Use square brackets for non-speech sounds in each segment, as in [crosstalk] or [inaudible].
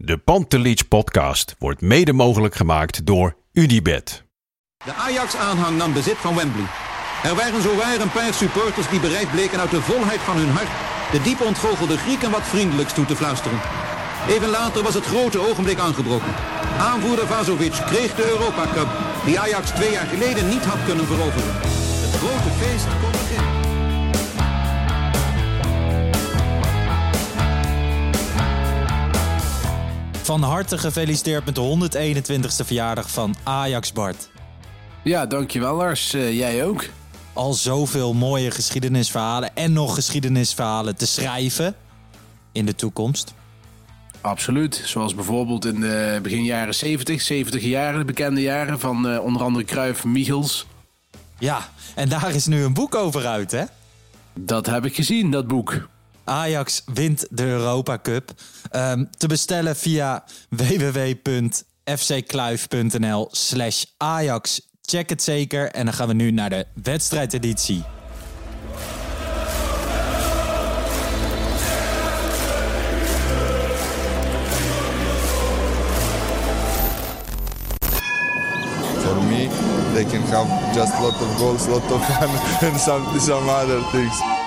De Pantelich podcast wordt mede mogelijk gemaakt door Unibed. De Ajax-aanhang nam bezit van Wembley. Er waren zowaar een paar supporters die bereid bleken uit de volheid van hun hart de diep ontgoochelde Grieken wat vriendelijks toe te fluisteren. Even later was het grote ogenblik aangebroken. Aanvoerder Vazovic kreeg de Europa Cup, die Ajax twee jaar geleden niet had kunnen veroveren. Het grote feest kon Van harte gefeliciteerd met de 121ste verjaardag van Ajax Bart. Ja, dankjewel Lars. Uh, jij ook. Al zoveel mooie geschiedenisverhalen en nog geschiedenisverhalen te schrijven in de toekomst. Absoluut. Zoals bijvoorbeeld in de begin jaren 70, 70 jaren, de bekende jaren van uh, onder andere Cruyff, Michels. Ja, en daar is nu een boek over uit, hè? Dat heb ik gezien, dat boek. Ajax wint de Europa Cup. Um, te bestellen via www.fckluif.nl slash Ajax. Check het zeker en dan gaan we nu naar de wedstrijdeditie. For me, they can have just lot of goals, lot of fun [laughs] and some, some other things.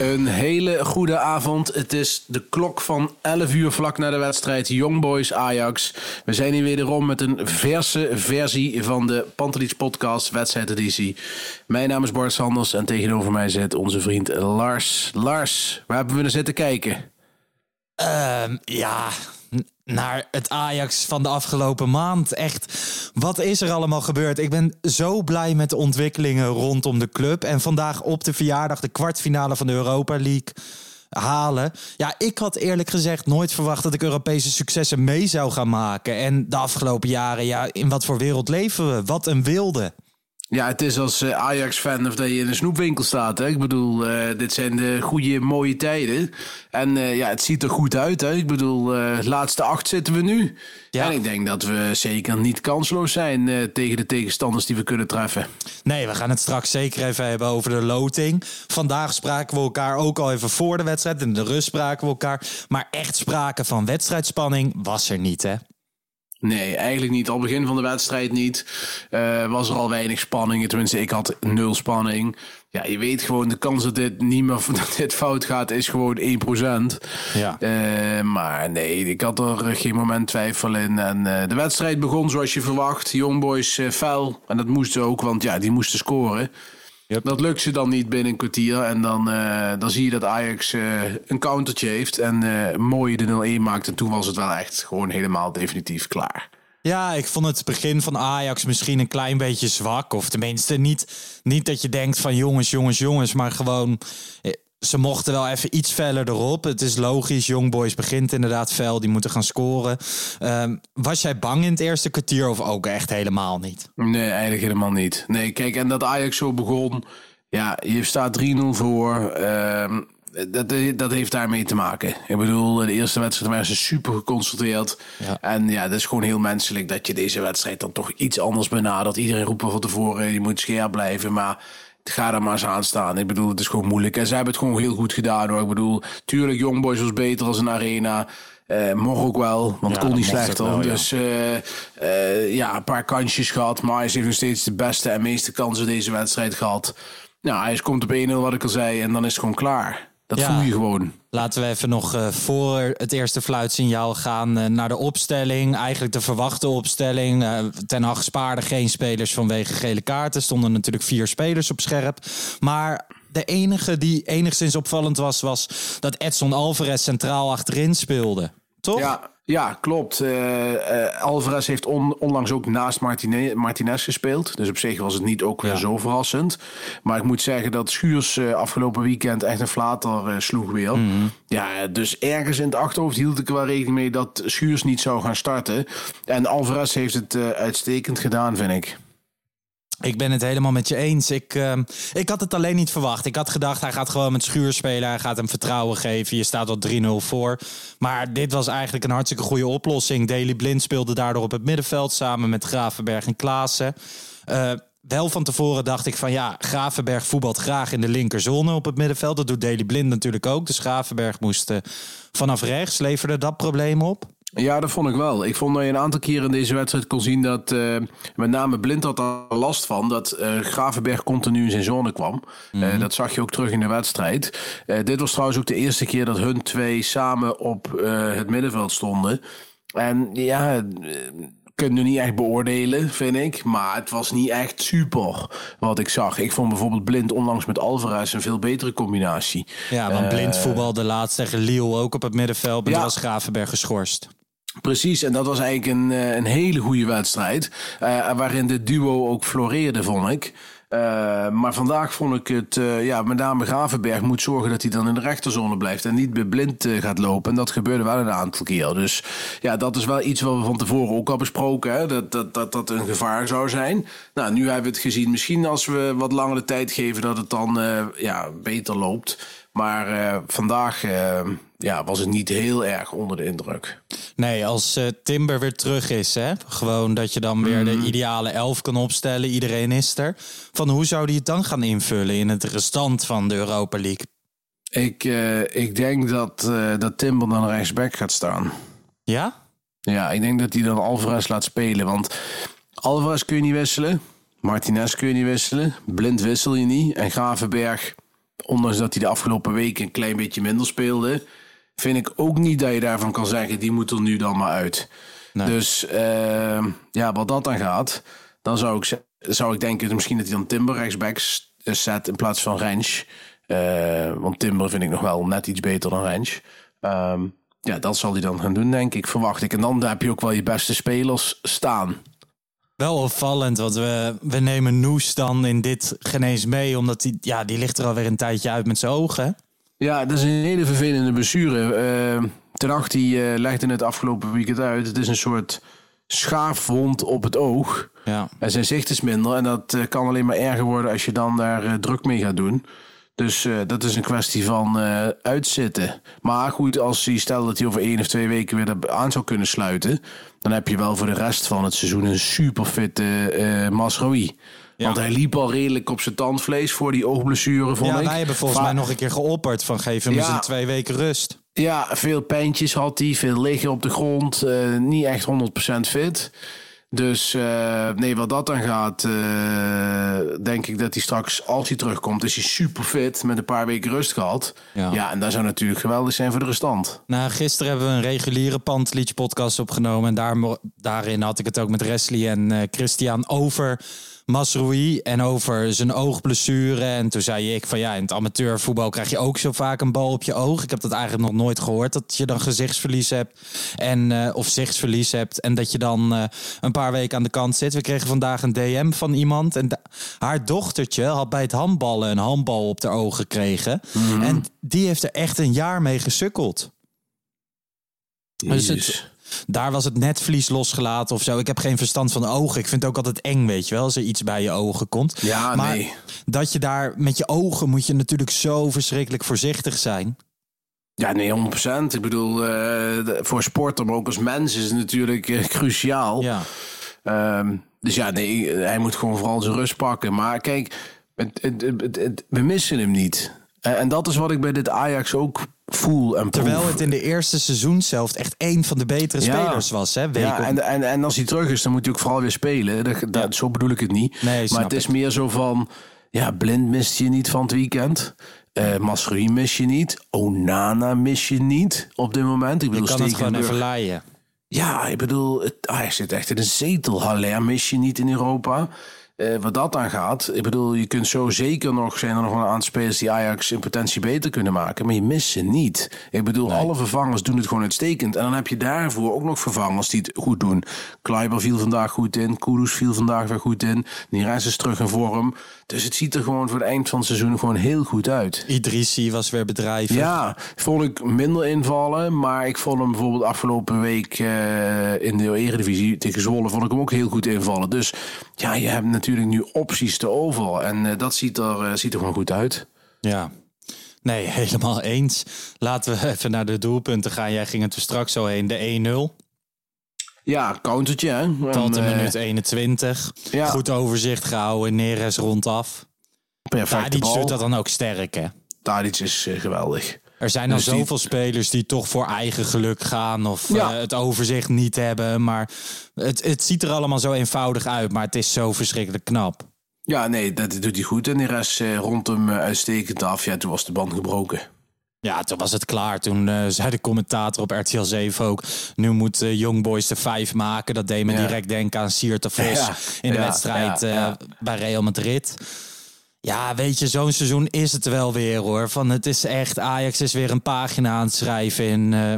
Een hele goede avond. Het is de klok van 11 uur vlak na de wedstrijd Young Boys Ajax. We zijn hier wederom met een verse versie van de Pantelis podcast wedstrijdeditie. Mijn naam is Bart Sanders en tegenover mij zit onze vriend Lars. Lars, waar hebben we naar zitten kijken? Um, ja, naar het Ajax van de afgelopen maand. Echt, wat is er allemaal gebeurd? Ik ben zo blij met de ontwikkelingen rondom de club. En vandaag op de verjaardag de kwartfinale van de Europa League halen. Ja, ik had eerlijk gezegd nooit verwacht dat ik Europese successen mee zou gaan maken. En de afgelopen jaren, ja, in wat voor wereld leven we? Wat een wilde. Ja, het is als uh, Ajax-fan of dat je in een snoepwinkel staat. Hè? Ik bedoel, uh, dit zijn de goede, mooie tijden. En uh, ja, het ziet er goed uit. Hè? Ik bedoel, laatste acht zitten we nu. Ja. En ik denk dat we zeker niet kansloos zijn tegen de tegenstanders die we kunnen treffen. Nee, we gaan het straks zeker even hebben over de loting. Vandaag spraken we elkaar ook al even voor de wedstrijd. In de rust spraken we elkaar. Maar echt sprake van wedstrijdspanning was er niet, hè? Nee, eigenlijk niet. Al begin van de wedstrijd niet. Uh, was er al weinig spanning. Tenminste, ik had nul spanning. Ja, je weet gewoon, de kans dat dit niet meer [laughs] dat dit fout gaat, is gewoon 1%. Ja. Uh, maar nee, ik had er geen moment twijfel in. En uh, de wedstrijd begon zoals je verwacht. Youngboys uh, fel. En dat moesten ook, want ja, die moesten scoren. Yep. Dat lukt ze dan niet binnen een kwartier. En dan, uh, dan zie je dat Ajax uh, een countertje heeft. En uh, mooi de 0-1 maakt. En toen was het wel echt gewoon helemaal definitief klaar. Ja, ik vond het begin van Ajax misschien een klein beetje zwak. Of tenminste niet, niet dat je denkt van jongens, jongens, jongens. Maar gewoon ze mochten wel even iets feller erop. Het is logisch, Young Boys begint inderdaad fel. Die moeten gaan scoren. Um, was jij bang in het eerste kwartier of ook echt helemaal niet? Nee, eigenlijk helemaal niet. Nee, kijk, en dat Ajax zo begon... Ja, je staat 3-0 voor... Um, dat, dat heeft daarmee te maken. Ik bedoel, de eerste wedstrijd waren ze super geconcentreerd. Ja. En ja, dat is gewoon heel menselijk dat je deze wedstrijd dan toch iets anders benadert. Iedereen roept van tevoren, je moet scherp blijven. Maar ga er maar eens aan staan. Ik bedoel, het is gewoon moeilijk. En ze hebben het gewoon heel goed gedaan hoor. Ik bedoel, tuurlijk, Youngboys was beter als een arena. Uh, mocht ook wel, want ja, kon niet slechter. Wel, dus uh, uh, ja, een paar kansjes gehad. Maar hij heeft nog steeds de beste en meeste kansen deze wedstrijd gehad. Nou, hij komt op 1-0, wat ik al zei, en dan is het gewoon klaar. Dat ja. voel je gewoon. Laten we even nog uh, voor het eerste fluitsignaal gaan uh, naar de opstelling. Eigenlijk de verwachte opstelling. Uh, ten Hag spaarde geen spelers vanwege gele kaarten. Stonden natuurlijk vier spelers op scherp. Maar de enige die enigszins opvallend was, was dat Edson Alvarez centraal achterin speelde. Toch? Ja, Ja, klopt. Eh, Alvarez heeft on- onlangs ook naast Martine- Martinez gespeeld. Dus op zich was het niet ook zo verrassend. Maar ik moet zeggen dat Schuurs eh, afgelopen weekend echt een flater sloeg weer. Ja, dus ergens in het achterhoofd hield ik er wel rekening mee dat Schuurs niet zou gaan starten. En Alvarez heeft het uitstekend gedaan, vind ik. Ik ben het helemaal met je eens. Ik, ehm, ik had het alleen niet verwacht. Ik had gedacht, hij gaat gewoon met Schuur spelen. Hij gaat hem vertrouwen geven. Je staat al 3-0 voor. Maar dit was eigenlijk een hartstikke goede oplossing. Daley Blind speelde daardoor op het middenveld samen met Gravenberg en Klaassen. Eh, wel van tevoren dacht ik van ja, Gravenberg voetbalt graag in de linkerzone op het middenveld. Dat doet Daley Blind natuurlijk ook. Dus Gravenberg moest eh, vanaf rechts. Leverde dat probleem op? Ja, dat vond ik wel. Ik vond dat je een aantal keren in deze wedstrijd kon zien dat eh, met name Blind had daar last van dat eh, Gravenberg continu in zijn zone kwam. Eh, dat zag je ook terug in de wedstrijd. Dit was trouwens ook de eerste keer dat hun twee samen op het middenveld stonden. En ja, eh, kun je niet echt beoordelen, vind ik. Maar het was niet echt super wat ik zag. Ik vond bijvoorbeeld Blind onlangs met Alvarez een veel betere combinatie. Ja, want Blind Eh, voetbal de laatste tegen Lille ook op het middenveld. Maar Ja. was Gravenberg geschorst. Precies, en dat was eigenlijk een, eh, een hele goede wedstrijd. eh, waarin de duo ook floreerde, vond ik. Eh, maar vandaag vond ik het, ja, met name Gravenberg moet zorgen dat hij dan in de rechterzone blijft en niet blind gaat lopen. En dat gebeurde wel een aantal keer. Dus ja, dat is wel iets wat we van tevoren ook al besproken, hè? Dat, dat, dat dat een gevaar zou zijn. Nou, nu hebben we het gezien. Misschien als we wat langere tijd geven, dat het dan ja, beter loopt. Maar vandaag ja, was het niet heel erg onder de indruk. Nee, als eh, Timber weer terug is, hè? gewoon dat je dan weer Mhm. de ideale elf kan opstellen. Iedereen is er. Van hoe zou die het dan gaan invullen in het restant van de Europa League? Ik, eh, ik denk dat, eh, dat Timber dan rechtsback gaat staan. Ja? Ja, ik denk dat hij dan Alvarez laat spelen. Want Alvarez kun je niet wisselen. Martinez kun je niet wisselen. Blind wissel je niet. En Gravenberg, ondanks dat hij de afgelopen weken een klein beetje minder speelde... vind ik ook niet dat je daarvan kan zeggen... die moet er nu dan maar uit. Dus eh, ja, wat dat dan gaat... dan zou ik, zou ik denken misschien dat hij dan Timber rechtsback s- zet... in plaats van Rens. Eh, want Timber vind ik nog wel net iets beter dan Rens. Ehm, ja, dat zal hij dan gaan doen, denk ik, verwacht ik. En dan heb je ook wel je beste spelers staan. Wel opvallend, want we, we nemen Noes dan in dit genees mee. Omdat die, ja, die ligt er alweer een tijdje uit met zijn ogen. Ja, dat is een hele vervelende blessure. Eh ten die eh, legde het afgelopen weekend uit. Het is een soort schaafwond op het oog. Ja. En zijn zicht is minder. En dat eh, kan alleen maar erger worden als je dan daar eh, druk mee gaat doen. Dus dat is een kwestie van uitzitten. Maar goed, als hij stelt dat hij over één of twee weken weer er aan zou kunnen sluiten. Dan heb je wel voor de rest van het seizoen een superfitte eh Want hij liep al redelijk op zijn tandvlees voor die oogblessure, vond Ja, ik. wij hebben volgens Va- mij nog een keer geopperd van geef hem Ja. eens een twee weken rust. Ja, veel pijntjes had hij, veel liggen op de grond. eh, niet echt 100% fit. Dus eh, nee, wat dat dan gaat, eh, denk ik dat hij straks, als hij terugkomt, is hij super fit met een paar weken rust gehad. Ja. Ja, en dat zou natuurlijk geweldig zijn voor de restant. Nou, gisteren hebben we een reguliere Pantelietje podcast opgenomen. En daar, daarin had ik het ook met Wesley en eh, Christian over Masroui en over zijn oogblessure. En toen zei ik van ja, in het amateurvoetbal krijg je ook zo vaak een bal op je oog. Ik heb dat eigenlijk nog nooit gehoord, dat je dan gezichtsverlies hebt. En, eh, of zichtsverlies hebt en dat je dan eh, een paar weken aan de kant zit. We kregen vandaag een DM van iemand en haar dochtertje had bij het handballen een handbal op de oog gekregen. En die heeft er echt een jaar mee gesukkeld. Dus het. Daar was het netvlies losgelaten of zo. Ik heb geen verstand van ogen. Ik vind het ook altijd eng, weet je wel, als er iets bij je ogen komt. Ja, maar nee. dat je daar met je ogen moet je natuurlijk zo verschrikkelijk voorzichtig zijn. Ja, nee, 100%. Ik bedoel, eh, voor sporter, maar ook als mens is het natuurlijk eh, cruciaal. Ja. Ehm, dus ja, nee, hij moet gewoon vooral zijn rust pakken. Maar kijk, het, het, het- het- we missen hem niet. En, en dat is wat ik bij dit Ajax ook voel en proef. Terwijl het in de eerste seizoenshelft echt één van de betere Ja. spelers was. Hè? Week Ja, en, en, en als hij terug is, dan moet hij ook vooral weer spelen. Dat, dat, Zo bedoel ik het niet. Nee, maar het is meer zo van... Ja, Blind mist je niet van het weekend. Eh Masrui mis je niet. Onana mis je niet op dit moment. Ik je bedoel, kan het gewoon even laaien. Ja, ik bedoel, het, hij zit echt in een zetel. Haller mis je niet in Europa. Eh, wat dat aan gaat, ik bedoel, je kunt zo zeker nog, zijn er nog een aantal spelers die Ajax in potentie beter kunnen maken, maar je mist ze niet. Ik bedoel, alle vervangers doen het gewoon uitstekend. En dan heb je daarvoor ook nog vervangers die het goed doen. Kleiber viel vandaag goed in, Kudus viel vandaag weer goed in, Nires is terug in vorm. Dus het ziet er gewoon voor het eind van het seizoen gewoon heel goed uit. Idrissi was weer bedrijvig. Ja, vond ik minder invallen. Maar ik vond hem bijvoorbeeld afgelopen week eh, in de Eredivisie tegen Zwolle... vond ik hem ook heel goed invallen. Dus ja, je hebt natuurlijk nu opties te over. En eh, dat ziet er, eh, ziet er gewoon goed uit. Ja. Nee, [laughs] helemaal eens. Laten we even naar de doelpunten gaan. Jij ging het er straks zo heen. De 1-0. Ja, countertje hè. Tot de eh, minuut 21. ja. Goed overzicht gehouden. Neres rondaf. perfecte Tadic doet dat dan ook sterk, hè? Tadic is geweldig. Er zijn dan Dus zoveel spelers die toch voor eigen geluk gaan of Ja. eh, het overzicht niet hebben. Maar het, het ziet er allemaal zo eenvoudig uit, maar het is zo verschrikkelijk knap. Ja, nee, dat doet hij goed. En de rest eh, rond hem eh, uitstekend af. Ja, toen was de band gebroken. Ja, toen was het klaar. Toen zei de commentator op RTL 7 ook... nu moet Young Boys de vijf maken. Dat deed me Ja. direct denken aan Siert de Vos Ja, in de ja, wedstrijd ja, ja. bij Real Madrid. Ja, weet je, zo'n seizoen is het wel weer hoor. Van het is echt, Ajax is weer een pagina aan het schrijven in, eh,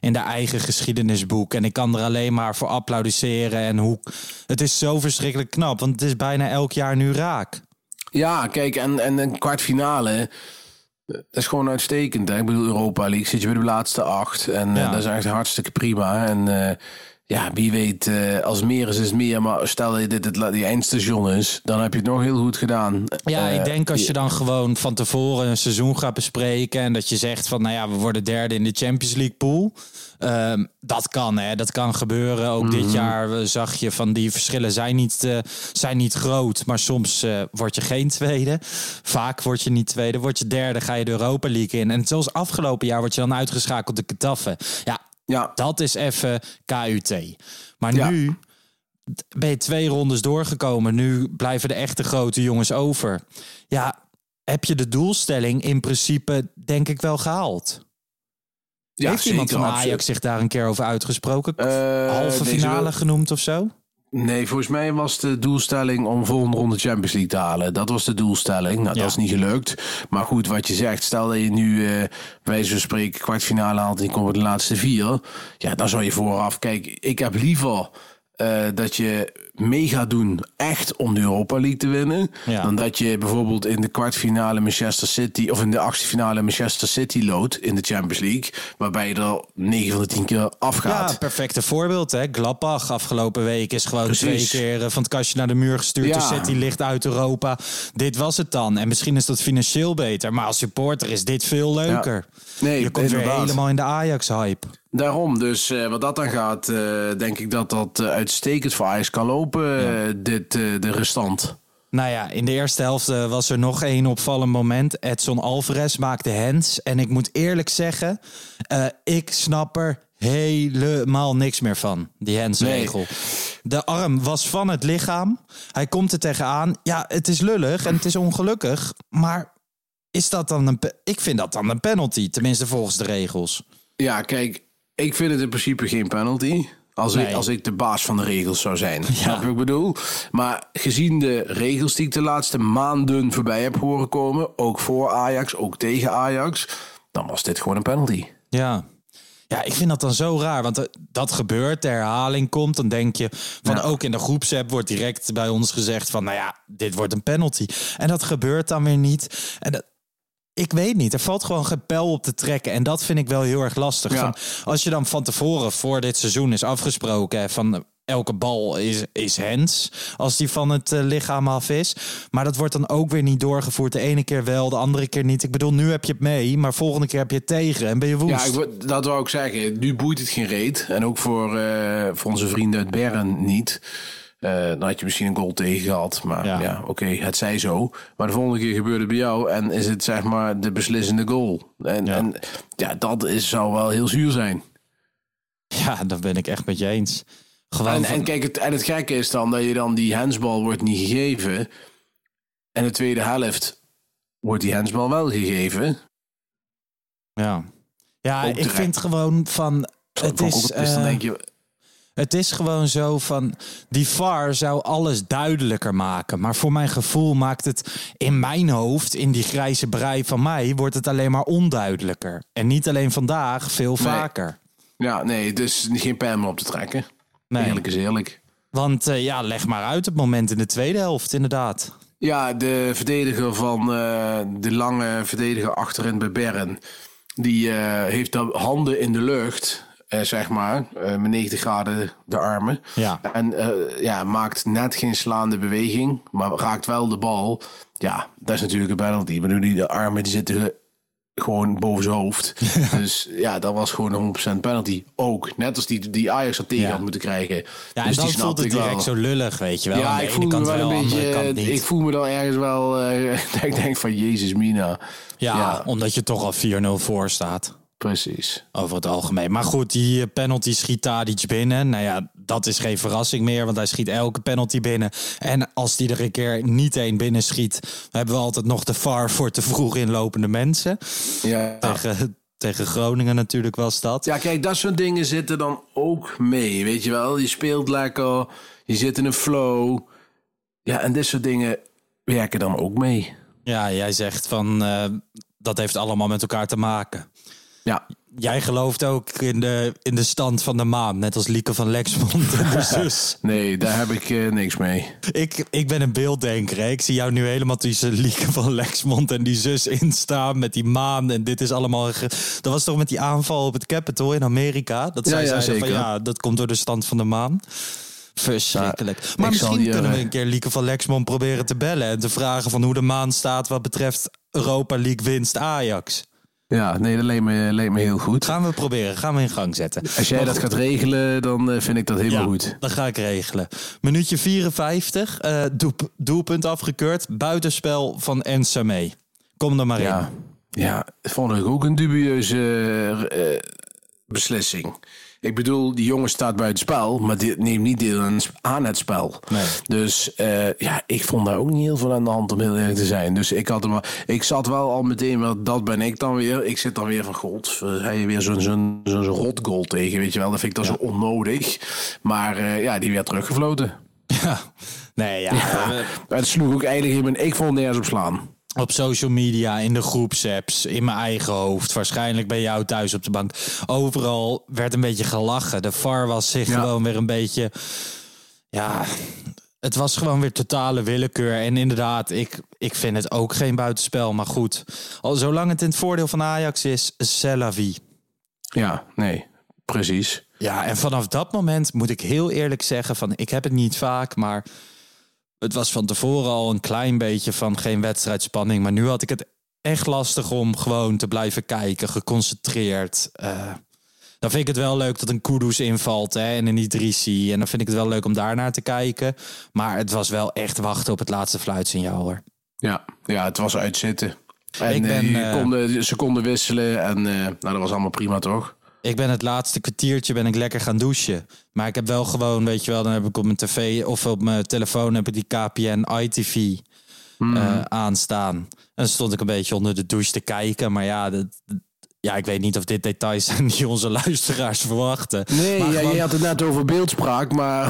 in de eigen geschiedenisboek. En ik kan er alleen maar voor applaudisseren. En hoe, het is zo verschrikkelijk knap, want het is bijna elk jaar nu raak. Ja, kijk, en, en een kwartfinale... eh, Dat is gewoon uitstekend. Hè? Ik bedoel, Europa League zit je bij de laatste acht. En eh, dat is echt hartstikke prima. En ja, wie weet, eh, als meer is, is meer. Maar stel dat dit het die eindstation is, dan heb je het nog heel goed gedaan. Ja, Eh, ik denk als je dan gewoon van tevoren een seizoen gaat bespreken en dat je zegt van, nou ja, we worden derde in de Champions League pool. Ehm, dat kan, hè? Dat kan gebeuren. Ook dit jaar eh, zag je van die verschillen zijn niet, zijn niet groot, maar soms eh, word je geen tweede. Vaak word je niet tweede, word je derde, ga je de Europa League in. En zoals afgelopen jaar word je dan uitgeschakeld de Ketaffen. Ja, Ja, dat is even KUT. Maar Ja. nu ben je twee rondes doorgekomen. Nu blijven de echte grote jongens over. Ja, heb je de doelstelling in principe denk ik wel gehaald? ja Heeft iemand van absoluut. Ajax zich daar een keer over uitgesproken? Eh, Halve finale wel- genoemd of zo? Nee, volgens mij was de doelstelling om volgende ronde Champions League te halen. Dat was de doelstelling. Nou, Ja. dat is niet gelukt. Maar goed, wat je zegt, stel dat je nu eh bij zo'n spreken kwartfinale haalt en je komt bij de laatste vier. Ja, dan zou je vooraf, kijk, ik heb liever eh, dat je mee gaat doen echt om de Europa League te winnen. Ja. Dan dat je bijvoorbeeld in de kwartfinale Manchester City of in de achtste finale Manchester City loodt in de Champions League. Waarbij je er 9 van de 10 keer afgaat. Ja, perfecte voorbeeld. Hè? Gladbach afgelopen week is gewoon Precies. twee keer eh, van het kastje naar de muur gestuurd. Ja. De City ligt uit Europa. Dit was het dan. En misschien is dat financieel beter. Maar als supporter is dit veel leuker. Nee, Je komt weer helemaal in de Ajax-hype. Daarom, dus eh, wat dat dan gaat, eh, denk ik dat dat uitstekend voor Ajax kan lopen, dit, eh, de restant. Nou ja, in de eerste helft eh, was er nog één opvallend moment. Edson Alvarez maakte hands. En ik moet eerlijk zeggen, eh, ik snap er helemaal niks meer van, die handsregel. De arm was van het lichaam. Hij komt er tegenaan. Ja, het is lullig en het is ongelukkig. Maar is dat dan een... Ik vind dat dan een penalty, tenminste volgens de regels. Ja, kijk, ik vind het in principe geen penalty. Als, ik, als ik de baas van de regels zou zijn. Snap wat ik bedoel? Maar gezien de regels die ik de laatste maanden voorbij heb horen komen, ook voor Ajax, ook tegen Ajax, dan was dit gewoon een penalty. Ja. Ja, ik vind dat dan zo raar. Want eh, dat gebeurt, de herhaling komt. Dan denk je van Ja. ook in de groepsapp wordt direct bij ons gezegd van nou ja, dit wordt een penalty. En dat gebeurt dan weer niet. En dat, ik weet niet, er valt gewoon geen pijl op te trekken. En dat vind ik wel heel erg lastig. Ja. Van, als je dan van tevoren voor dit seizoen is afgesproken van elke bal is, is hands als die van het eh, lichaam af is. Maar dat wordt dan ook weer niet doorgevoerd. De ene keer wel, de andere keer niet. Ik bedoel, nu heb je het mee, maar volgende keer heb je het tegen en ben je woest. Ja, ik, wou- dat wou ik zeggen. Nu boeit het geen reet. En ook voor, eh, voor onze vrienden uit Bern niet. Eh, dan had je misschien een goal tegen gehad. Maar Ja. ja, oké, het zij zo. Maar de volgende keer gebeurt het bij jou. En is het zeg maar de beslissende goal. En Ja. en, ja dat is, zou wel heel zuur zijn. Ja, dat ben ik echt met je eens. Gewoon En, van- en kijk, het, en het gekke is dan dat je dan die handsbal wordt niet gegeven. En de tweede helft wordt die handsbal wel gegeven. ja, ja ook ik vind gewoon van... Het is, ook- dus dan eh, denk je, Het is gewoon zo van, die VAR zou alles duidelijker maken. Maar voor mijn gevoel maakt het in mijn hoofd, in die grijze brei van mij, wordt het alleen maar onduidelijker. En niet alleen vandaag, veel vaker. Ja, nee, dus geen pijl meer op te trekken. Nee. Eerlijk is eerlijk. Want eh, ja, leg maar uit het moment in de tweede helft, inderdaad. Ja, de verdediger van eh, de lange verdediger achterin bij Bern. Die eh, heeft de handen in de lucht, eh, zeg maar, eh, met 90 graden de armen. Ja. En eh, ja, maakt net geen slaande beweging, maar raakt wel de bal. Ja, dat is natuurlijk een penalty. Ik bedoel, die de armen die zitten gewoon boven zijn hoofd. [laughs] Dus ja, dat was gewoon een 100% penalty. Ook, net als die, die Ajax had tegen Ja. had moeten krijgen. Ja, dus en die dan voelt het ik wel. direct zo lullig, weet je wel. Ja, ik voel me wel een beetje. Ik voel me dan ergens wel. dat [laughs] ik denk van Jezus Mina. ja, ja. omdat je toch al 4-0 voor staat. Precies. Over het algemeen. Maar goed, die eh, penalty schiet Tadic binnen. Nou ja, dat is geen verrassing meer, want hij schiet elke penalty binnen. En als die er een keer niet één binnen schiet, hebben we altijd nog de VAR voor te vroeg inlopende mensen. Ja. Tegen, tegen Groningen natuurlijk was dat. ja, kijk, dat soort dingen zitten dan ook mee. Weet je wel, je speelt lekker, je zit in een flow. Ja, en dit soort dingen werken dan ook mee. Ja, jij zegt van eh, dat heeft allemaal met elkaar te maken. Ja, Jij gelooft ook in de, in de stand van de maan, net als Lieke van Lexmond en de [laughs] zus. nee, daar heb ik eh, niks mee. Ik, ik ben een beelddenker. Hè? Ik zie jou nu helemaal tussen Lieke van Lexmond en die zus instaan met die maan. En dit is allemaal... Dat was toch met die aanval op het Capitol in Amerika? Dat zij ja, zeiden van ja, dat komt door de stand van de maan. Verschrikkelijk. maar misschien kunnen we een keer Lieke van Lexmond proberen te bellen... en te vragen van hoe de maan staat wat betreft Europa League winst Ajax. Ja, nee, dat leek me, leek me heel goed. Gaan we proberen, gaan we in gang zetten. Als jij Maar dat goed. gaat regelen, dan eh, vind ik dat helemaal Ja, goed. dat ga ik regelen. Minuutje 54, eh, doep- doelpunt afgekeurd. Buitenspel van Ensame. Kom er maar Ja, in. ja, vond ik ook een dubieuze eh, beslissing. Ik bedoel, die jongen staat buiten spel, maar die neemt niet deel aan- het spel. Nee. Dus eh, ja, ik vond daar ook niet heel veel aan de hand om heel eerlijk te zijn. Dus ik had hem, ik zat wel al meteen, wel, dat ben ik dan weer. Ik zit dan weer van, god, hij weer zo'n zo'n zo'n rotgoal tegen, weet je wel. Dat vind ik dan zo onnodig. Maar eh, ja, die werd teruggefloten. Ja. Nee, ja. [laughs] Ja, het sloeg ook eigenlijk in mijn, ik vond nergens op slaan. Op social media, in de groepsapps, in mijn eigen hoofd. Waarschijnlijk bij jou thuis op de bank. Overal werd een beetje gelachen. De VAR was zich Ja. gewoon weer een beetje... Ja, het was gewoon weer totale willekeur. En inderdaad, ik, ik vind het ook geen buitenspel. Maar goed, al zolang het in het voordeel van Ajax is, c'est la vie. Ja, nee, precies. Ja, en vanaf dat moment moet ik heel eerlijk zeggen: van ik heb het niet vaak, maar het was van tevoren al een klein beetje van geen wedstrijdspanning. Maar nu had ik het echt lastig om gewoon te blijven kijken, geconcentreerd. Eh, dan vind ik het wel leuk dat een Kudus invalt hè, en een Idrissi. En dan vind ik het wel leuk om daarnaar te kijken. Maar het was wel echt wachten op het laatste fluitsignaal hoor. Ja, ja het was uitzitten. En Ik ben, eh, je eh, konden, ze konden wisselen en nou, dat was allemaal prima toch? Ik ben het laatste kwartiertje ben ik lekker gaan douchen. Maar ik heb wel gewoon, weet je wel, dan heb ik op mijn tv of op mijn telefoon heb ik die KPN ITV eh, aanstaan. En dan stond ik een beetje onder de douche te kijken. Maar ja, dat, ja, ik weet niet of dit details [laughs] zijn die onze luisteraars verwachten. Nee, maar ja, gewoon- je had het net over beeldspraak, maar...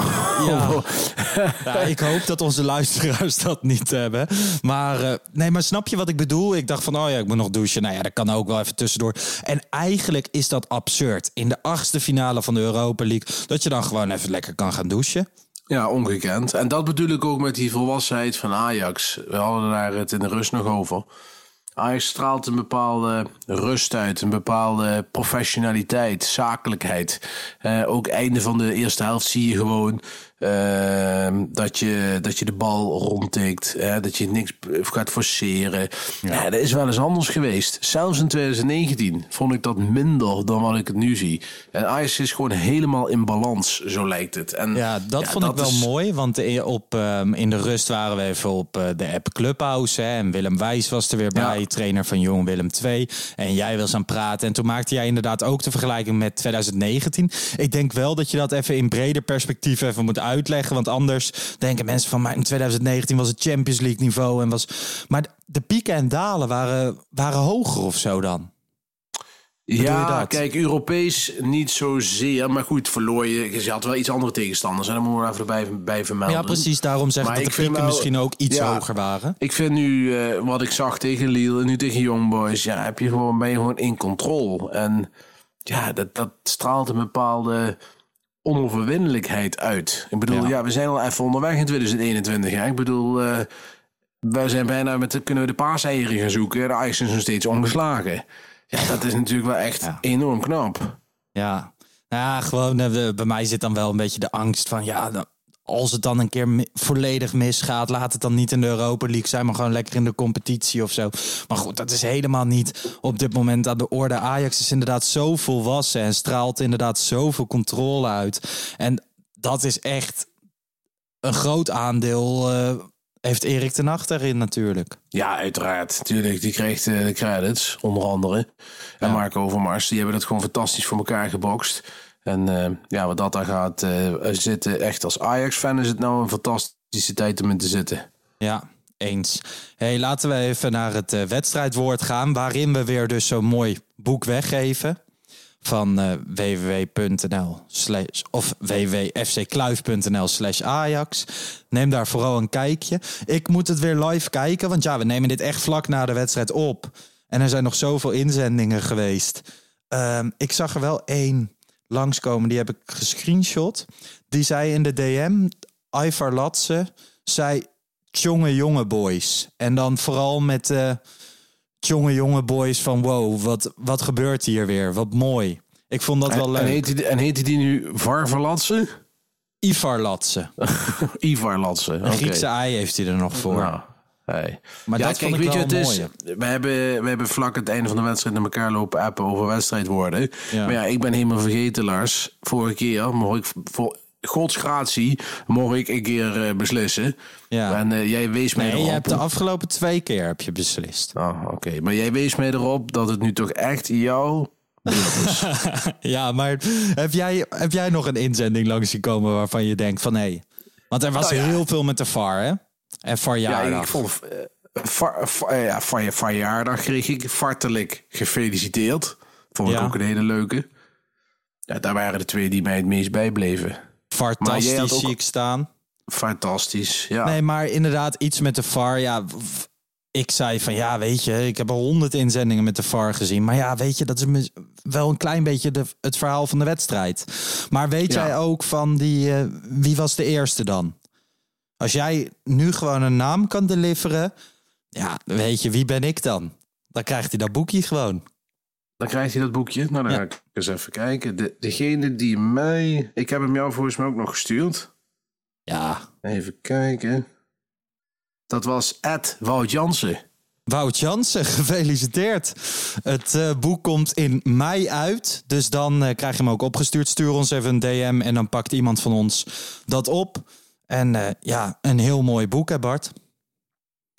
Ja. [laughs] Ja, ik hoop dat onze luisteraars dat niet hebben. Maar eh, nee, maar snap je wat ik bedoel? Ik dacht van, oh ja, ik moet nog douchen. Nou ja, dat kan ook wel even tussendoor. En eigenlijk is dat absurd. In de achtste finale van de Europa League... dat je dan gewoon even lekker kan gaan douchen. Ja, ongekend. En dat bedoel ik ook met die volwassenheid van Ajax. We hadden daar het in de rust nog over. Ajax straalt een bepaalde rust uit, een bepaalde professionaliteit, zakelijkheid. Eh, ook einde van de eerste helft zie je gewoon eh, dat, je, dat je de bal rondtikt, hè, dat je niks gaat forceren. Ja. dat is wel eens anders geweest. Zelfs in 2019 vond ik dat minder dan wat ik het nu zie. En Ajax is gewoon helemaal in balans, zo lijkt het. En Ja, dat vond ik wel is- mooi. Want in- op, ehm, in de rust waren we even op eh, de app Clubhouse. Hè, en Willem Wijs was er weer bij, Ja. trainer van Jong Willem II. En jij was aan het praten. En toen maakte jij inderdaad ook de vergelijking met 2019. Ik denk wel dat je dat even in breder perspectief even moet uitleggen. Want anders denken mensen van... maar in 2019 was het Champions League niveau. En was, maar de pieken en dalen waren, waren hoger of zo dan. Ja, kijk, Europees niet zozeer. Maar goed, verloor je. Je had wel iets andere tegenstanders. En dan moeten we even bij, bij vermelden. Ja, precies. Daarom zeg ik dat de pieken misschien ook iets ja. hoger waren. Ik vind nu, eh, wat ik zag tegen Lille en nu tegen Young Boys, ja, heb je gewoon, ben je gewoon in controle. En ja, dat, dat straalt een bepaalde onoverwinnelijkheid uit. Ik bedoel, Ja. ja, we zijn al even onderweg in 2021. Hè? Ik bedoel, eh wij zijn bijna met, de- kunnen we de paaseieren gaan zoeken. De Ajax is nog steeds ongeslagen. Ja, dat is natuurlijk wel echt Ja. enorm knap. Ja, nou ja, gewoon eh, bij mij zit dan wel een beetje de angst van ja, dan- als het dan een keer volledig misgaat, laat het dan niet in de Europa League zijn, maar gewoon lekker in de competitie of zo. Maar goed, dat is helemaal niet op dit moment aan de orde. Ajax is inderdaad zo volwassen en straalt inderdaad zoveel controle uit. En dat is echt een groot aandeel. eh, heeft Erik ten Hag daarin natuurlijk. Ja, uiteraard. Tuurlijk, die kreeg eh, de credits, onder andere. En Ja. Marco Overmars, die hebben het gewoon fantastisch voor elkaar gebokst. En eh, ja, wat dat daar gaat eh, zitten, echt als Ajax-fan is het nou een fantastische tijd om in te zitten. Ja, eens. Hey, laten we even naar het eh, wedstrijdwoord gaan, waarin we weer dus zo'n mooi boek weggeven van www.nl of www.fckluif.nl slash Ajax. Neem daar vooral een kijkje. Ik moet het weer live kijken, want ja, we nemen dit echt vlak na de wedstrijd op. En er zijn nog zoveel inzendingen geweest. Ehm, ik zag er wel één langskomen, die heb ik gescreenshot. Die zei in de DM, Ivar Latse, zei jonge jonge boys. En dan vooral met eh jonge jonge boys van wow, wat, wat gebeurt hier weer? Wat mooi. Ik vond dat wel leuk. en, heet die, en heette die nu Varverlatse? Ivar Latse. [laughs] Ivar Latse. Een Griekse ei heeft hij er nog voor. Nou, hey. Maar ja, dat kijk, vond ik weet je, wel het is, mooi. we hebben, we hebben vlak het einde van de wedstrijd naar elkaar lopen appen over wedstrijdwoorden. Ja. Maar ja, ik ben helemaal vergeten, Lars. Vorige keer mocht ik voor Gods gratie mocht ik een keer eh, beslissen. Ja. En eh, jij wees mij Nee, erop. je hebt de afgelopen twee keer heb je beslist. Ah, oké. Maar jij wees mij erop dat het nu toch echt jouw. [laughs] Ja, maar heb jij, heb jij nog een inzending langs gekomen waarvan je denkt van hé. Want er was Nou ja. heel veel met de VAR, hè? En VAR ja, ik vond... eh, eh, ja, van je verjaardag kreeg ik hartelijk gefeliciteerd. Vond ik Ja. ook een hele leuke. Ja, daar waren de twee die mij het meest bijbleven. Fantastisch ook- zie ik staan. Fantastisch, ja. Nee, maar inderdaad, iets met de VAR. Ja, ik zei van ja, weet je, ik heb al honderd inzendingen met de VAR gezien. Maar ja, weet je, dat is wel een klein beetje de, het verhaal van de wedstrijd. Maar weet Ja. jij ook van die, eh, wie was de eerste dan? Als jij nu gewoon een naam kan deliveren, ja, weet je, wie ben ik dan? Dan krijgt hij dat boekje gewoon. Dan krijgt hij dat boekje. Nou, dan Ja. ga ik eens even kijken. De, degene die mij... Ik heb hem jou volgens mij ook nog gestuurd. Ja, Even kijken. Dat was Ed Wout Jansen. Wout Jansen, [laughs] gefeliciteerd. Het eh, boek komt in mei uit. Dus dan eh, krijg je hem ook opgestuurd. Stuur ons even een DM en dan pakt iemand van ons dat op. En eh, ja, een heel mooi boek, hè Bart?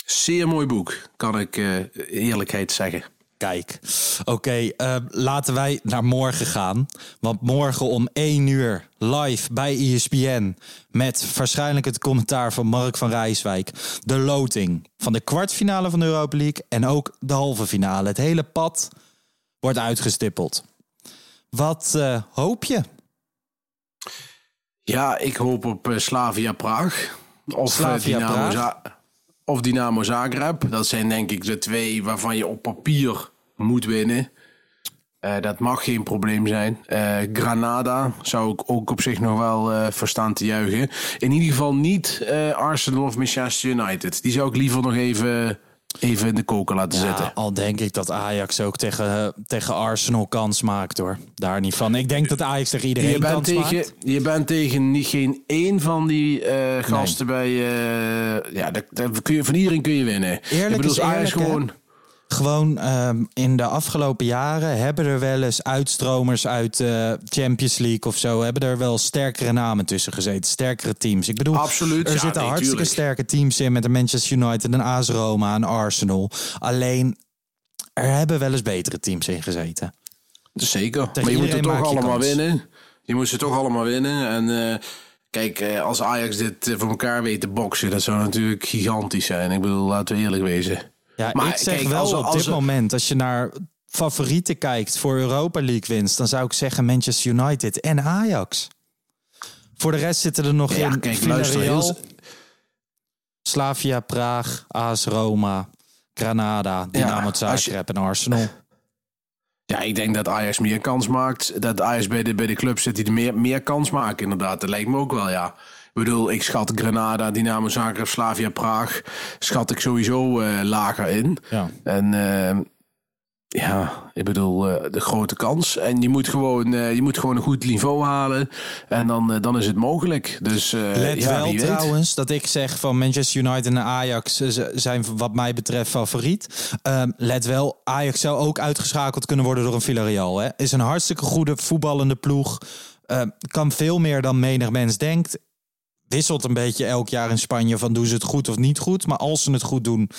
Zeer mooi boek, kan ik eh, eerlijkheid zeggen. Kijk, oké, eh, laten wij naar morgen gaan. Want morgen om 1 uur live bij ESPN... met waarschijnlijk het commentaar van Mark van Rijswijk... de loting van de kwartfinale van de Europa League... en ook de halve finale. Het hele pad wordt uitgestippeld. Wat hoop je? Ja, ik hoop op eh, Slavia Praag. Of, eh, Slavia Dynamo Praag? Za- of Dynamo Zagreb. Dat zijn denk ik de twee waarvan je op papier moet winnen. Eh, dat mag geen probleem zijn. Granada zou ik ook op zich nog wel eh verstaan te juichen. In ieder geval niet Arsenal of Manchester United. Die zou ik liever nog even, even in de koker laten Ja, zetten. al denk ik dat Ajax ook tegen, tegen Arsenal kans maakt hoor. Daar niet van. Ik denk dat Ajax tegen iedereen Je bent, kans tegen, maakt. je bent tegen niet, geen één van die eh, gasten bij. eh, ja, dat, dat kun je, van iedereen kun je winnen. Eerlijk ik bedoel, is Ajax eerlijk, hè? Gewoon. Ehm, in de afgelopen jaren hebben er wel eens uitstromers uit eh Champions League of zo. Hebben er wel sterkere namen tussen gezeten. Sterkere teams. Ik bedoel, Absoluut, er ja, zitten nee, hartstikke tuurlijk. sterke teams in met de Manchester United, een AS Roma, een Arsenal. Alleen, er hebben wel eens betere teams in gezeten. Zeker. Tegen maar je moet iedereen toch allemaal kans. winnen. Je moet ze toch allemaal winnen. En eh, kijk, eh, als Ajax dit eh, voor elkaar weet te boksen, dat zou natuurlijk gigantisch zijn. Ik bedoel, laten we eerlijk wezen. Ja, Maar ik zeg kijk, wel als op als dit moment, als je naar favorieten kijkt voor Europa League winst, dan zou ik zeggen Manchester United en Ajax. Voor de rest zitten er nog Ja, in kijk, luister, heel- Slavia Praag, AS Roma, Granada, Dynamo je- Zagreb en Arsenal. Ja, ik denk dat Ajax meer kans maakt. Dat Ajax bij de, bij de club zit die er meer, meer kans maken, inderdaad. Dat lijkt me ook wel, ja. Ik bedoel, ik schat Granada, Dynamo Zagreb, Slavia Praag... schat ik sowieso eh, lager in. Ja. En eh, ja, ik bedoel, eh, de grote kans. En je moet gewoon, eh, je moet gewoon een goed niveau halen. En dan, dan is het mogelijk. Dus Let ja, wel trouwens dat ik zeg van Manchester United en Ajax zijn wat mij betreft favoriet. Ehm, let wel, Ajax zou ook uitgeschakeld kunnen worden door een Villarreal. Hè. Is een hartstikke goede voetballende ploeg. Ehm, kan veel meer dan menig mens denkt. Wisselt een beetje elk jaar in Spanje van doen ze het goed of niet goed. Maar als ze het goed doen,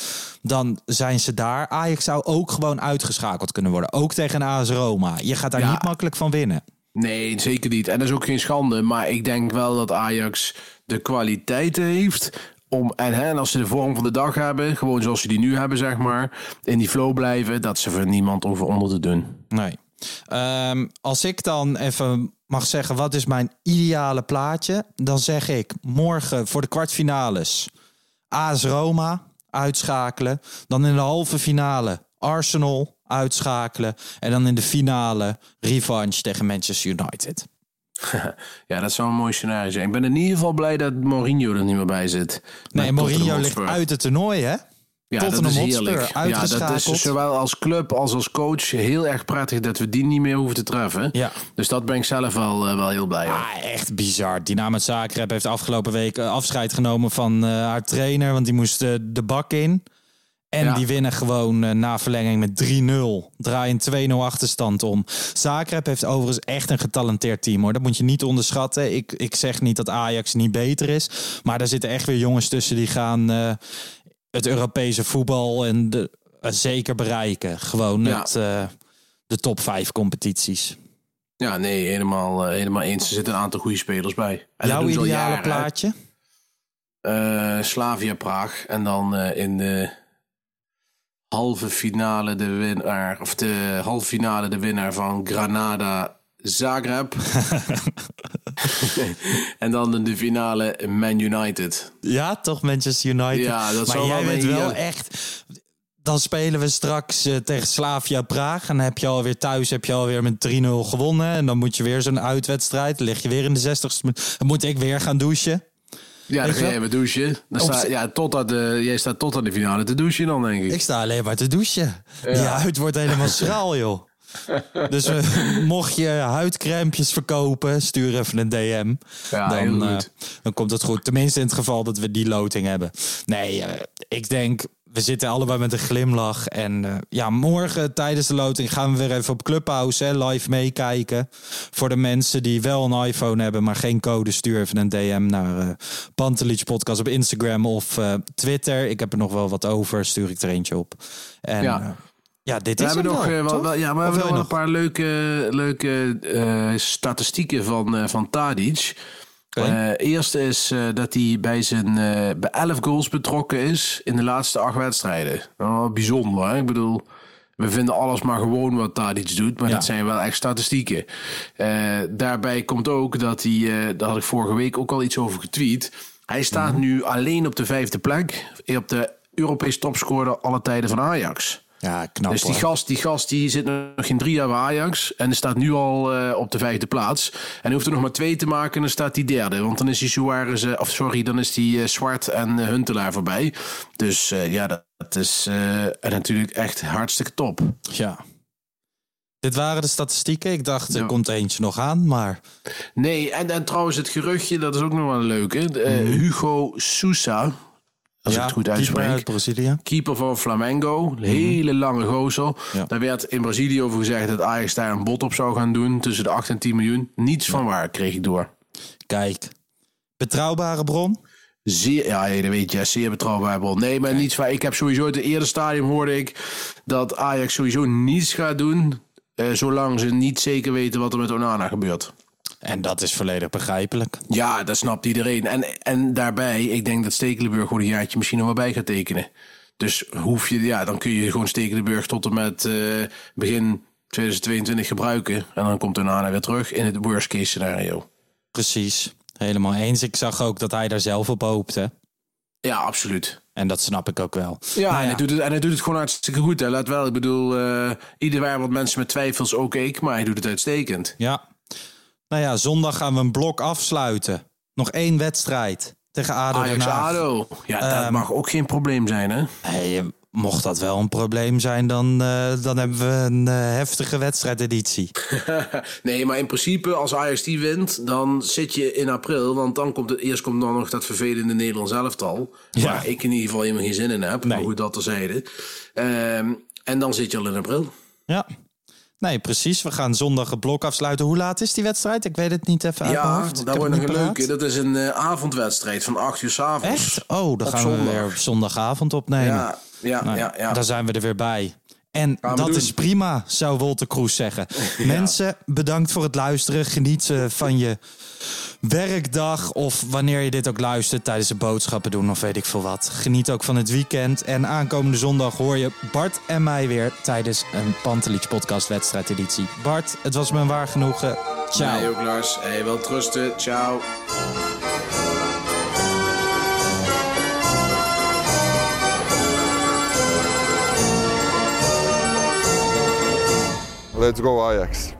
dan zijn ze daar. Ajax zou ook gewoon uitgeschakeld kunnen worden. Ook tegen AS Roma. Je gaat daar Ja. niet makkelijk van winnen. Nee, zeker niet. En dat is ook geen schande. Maar ik denk wel dat Ajax de kwaliteiten heeft. Om, en, hè, als ze de vorm van de dag hebben, gewoon zoals ze die nu hebben, zeg maar. In die flow blijven, dat ze voor niemand over onder te doen. Nee. Ehm, als ik dan even mag zeggen, wat is mijn ideale plaatje? Dan zeg ik morgen voor de kwartfinales AS Roma uitschakelen. Dan in de halve finale Arsenal uitschakelen. En dan in de finale revanche tegen Manchester United. [laughs] Ja, dat zou een mooi scenario zijn. Ik ben in ieder geval blij dat Mourinho er niet meer bij zit. Nee, Mourinho ligt uit het toernooi, hè? Ja, dat is Hotspur, heerlijk. Ja, dat uitgeschakeld. is zowel als club als als coach heel erg prettig dat we die niet meer hoeven te treffen. Ja. Dus dat ben ik zelf wel, eh, wel heel blij. Ah, echt bizar. Dynamo Zagreb heeft afgelopen week eh, afscheid genomen van eh, haar trainer. Want die moest de bak in. En Ja. die winnen gewoon na verlenging met 3-0. Draaien 2-0 achterstand om. Zagreb heeft overigens echt een getalenteerd team hoor. Dat moet je niet onderschatten. Ik, ik zeg niet dat Ajax niet beter is. Maar daar zitten echt weer jongens tussen die gaan het Europese voetbal en de, eh, zeker bereiken. Gewoon Ja. het, eh, de top 5 competities. Ja, nee, helemaal, eh, helemaal eens. Er zitten een aantal goede spelers bij. En Jouw ideale jaren, plaatje? Slavia Praag. En dan in de halve finale de winnaar. Of de halve finale de winnaar van Granada Zagreb. [laughs] en dan in de finale Man United. Ja, toch Manchester United. Ja, dat maar jij wel weet echt. Dan spelen we straks eh, tegen Slavia Praag. En dan heb je alweer thuis heb je alweer met 3-0 gewonnen. En dan moet je weer zo'n uitwedstrijd. Dan lig je weer in de 60ste. minuut. Dan moet ik weer gaan douchen. Ja, dan ga je jij even douchen. Dan sta, ja, totdat de, jij staat tot aan de finale te douchen dan, denk ik. Ik sta alleen maar te douchen. Die huid wordt helemaal schraal, joh. [laughs] Dus eh, mocht je huidcrèmpjes verkopen, stuur even een DM. Ja, dan, eh, dan komt het goed. Tenminste in het geval dat we die loting hebben. Nee, eh, ik denk, we zitten allebei met een glimlach. En ja, morgen tijdens de loting gaan we weer even op Clubhouse hè, live meekijken. Voor de mensen die wel een iPhone hebben, maar geen code, stuur even een DM naar eh Pantelich Podcast op Instagram of Twitter. Ik heb er nog wel wat over, stuur ik er eentje op. En Ja. Ja, dit We is hebben nog, wel, eh, wel, toch? wel- ja, maar Of we hebben nog een paar leuke, leuke eh, statistieken van, eh, van Tadic. Eh, eerste is dat hij bij zijn bij 11 goals betrokken is in de laatste acht wedstrijden. Nou, bijzonder, hè? Ik bedoel, we vinden alles maar gewoon wat Tadic doet, maar Ja. dat zijn wel echt statistieken. Daarbij komt ook dat hij, daar had ik vorige week ook al iets over getweet. Hij staat Mhm. nu alleen op de vijfde plek op de Europese topscorer alle tijden van Ajax. Ja, knap Dus die hoor. gast, die gast die zit nog geen drie jaar bij Ajax. En staat nu al eh, op de vijfde plaats. En hij hoeft er nog maar twee te maken en dan staat hij derde. Want dan is die Suarez, eh, of sorry, dan is die eh, Zwart en Huntelaar voorbij. Dus ja, dat, dat is natuurlijk echt hartstikke top. Ja. Dit waren de statistieken. Ik dacht, er Ja. komt eentje nog aan, maar... Nee, en, en trouwens het geruchtje, dat is ook nog wel een leuke. Eh, Hugo Sousa, als ik het goed keeper uitspreek. uit Brazilië. Keeper van Flamengo. Een hele lange gozer. Ja. Daar werd in Brazilië over gezegd dat Ajax daar een bod op zou gaan doen. Tussen de 8 en 10 miljoen. Niets van waar kreeg ik door. Kijk, betrouwbare bron. Zeer, ja, dat weet je, zeer betrouwbaar bron. Nee, maar niets waar. Ik heb sowieso uit het eerste stadium hoorde ik dat Ajax sowieso niets gaat doen. eh, zolang ze niet zeker weten wat er met Onana gebeurt. En dat is volledig begrijpelijk. Ja, dat snapt iedereen. En, en daarbij, ik denk dat Stekelenburg gewoon een jaartje misschien nog wel bij gaat tekenen. Dus hoef je, ja, dan kun je gewoon Stekelenburg tot en met eh, begin 2022 gebruiken. En dan komt Onana weer terug in het worst case scenario. Precies, helemaal eens. Ik zag ook dat hij daar zelf op hoopte. Ja, absoluut. En dat snap ik ook wel. Ja, Nou En, hij doet het, en hij doet het gewoon hartstikke goed. Hè. Laat wel, ik bedoel, eh ieder waar wat mensen met twijfels, ook ik, maar hij doet het uitstekend. Ja. Nou ja, zondag gaan we een blok afsluiten. Nog één wedstrijd tegen ADO Ajax. ADO. Ja, dat Ehm, mag ook geen probleem zijn, hè? Hey, mocht dat wel een probleem zijn, dan, eh, dan hebben we een eh, heftige wedstrijdeditie. [laughs] nee, maar in principe, als Ajax die wint, dan zit je in april. Want dan komt het, eerst komt dan nog dat vervelende Nederlands elftal. Ja. Waar ik in ieder geval helemaal geen zin in heb. Maar goed, dat terzijde. Ehm en dan zit je al in april. Ja. Nee, precies. We gaan zondag het blok afsluiten. Hoe laat is die wedstrijd? Ik weet het niet even uit mijn Ja, hoofd. Dat wordt nog een leuke. Dat is een eh, avondwedstrijd van 8 uur s avonds. Echt? Oh, dan Op gaan zondag. we weer op zondagavond opnemen. Ja, ja, Nou ja, ja. Dan zijn we er weer bij. En dat doen. is prima, zou Wolter Kroes zeggen. [laughs] Mensen, bedankt voor het luisteren. Geniet eh, van je werkdag of wanneer je dit ook luistert tijdens de boodschappen doen of weet ik veel wat. Geniet ook van het weekend. En aankomende zondag hoor je Bart en mij weer tijdens een Pantelich podcast wedstrijdeditie. Bart, het was me een waar genoegen. Ciao. Ook Lars. Hey, wel trusten. Ciao. Let's go Ajax.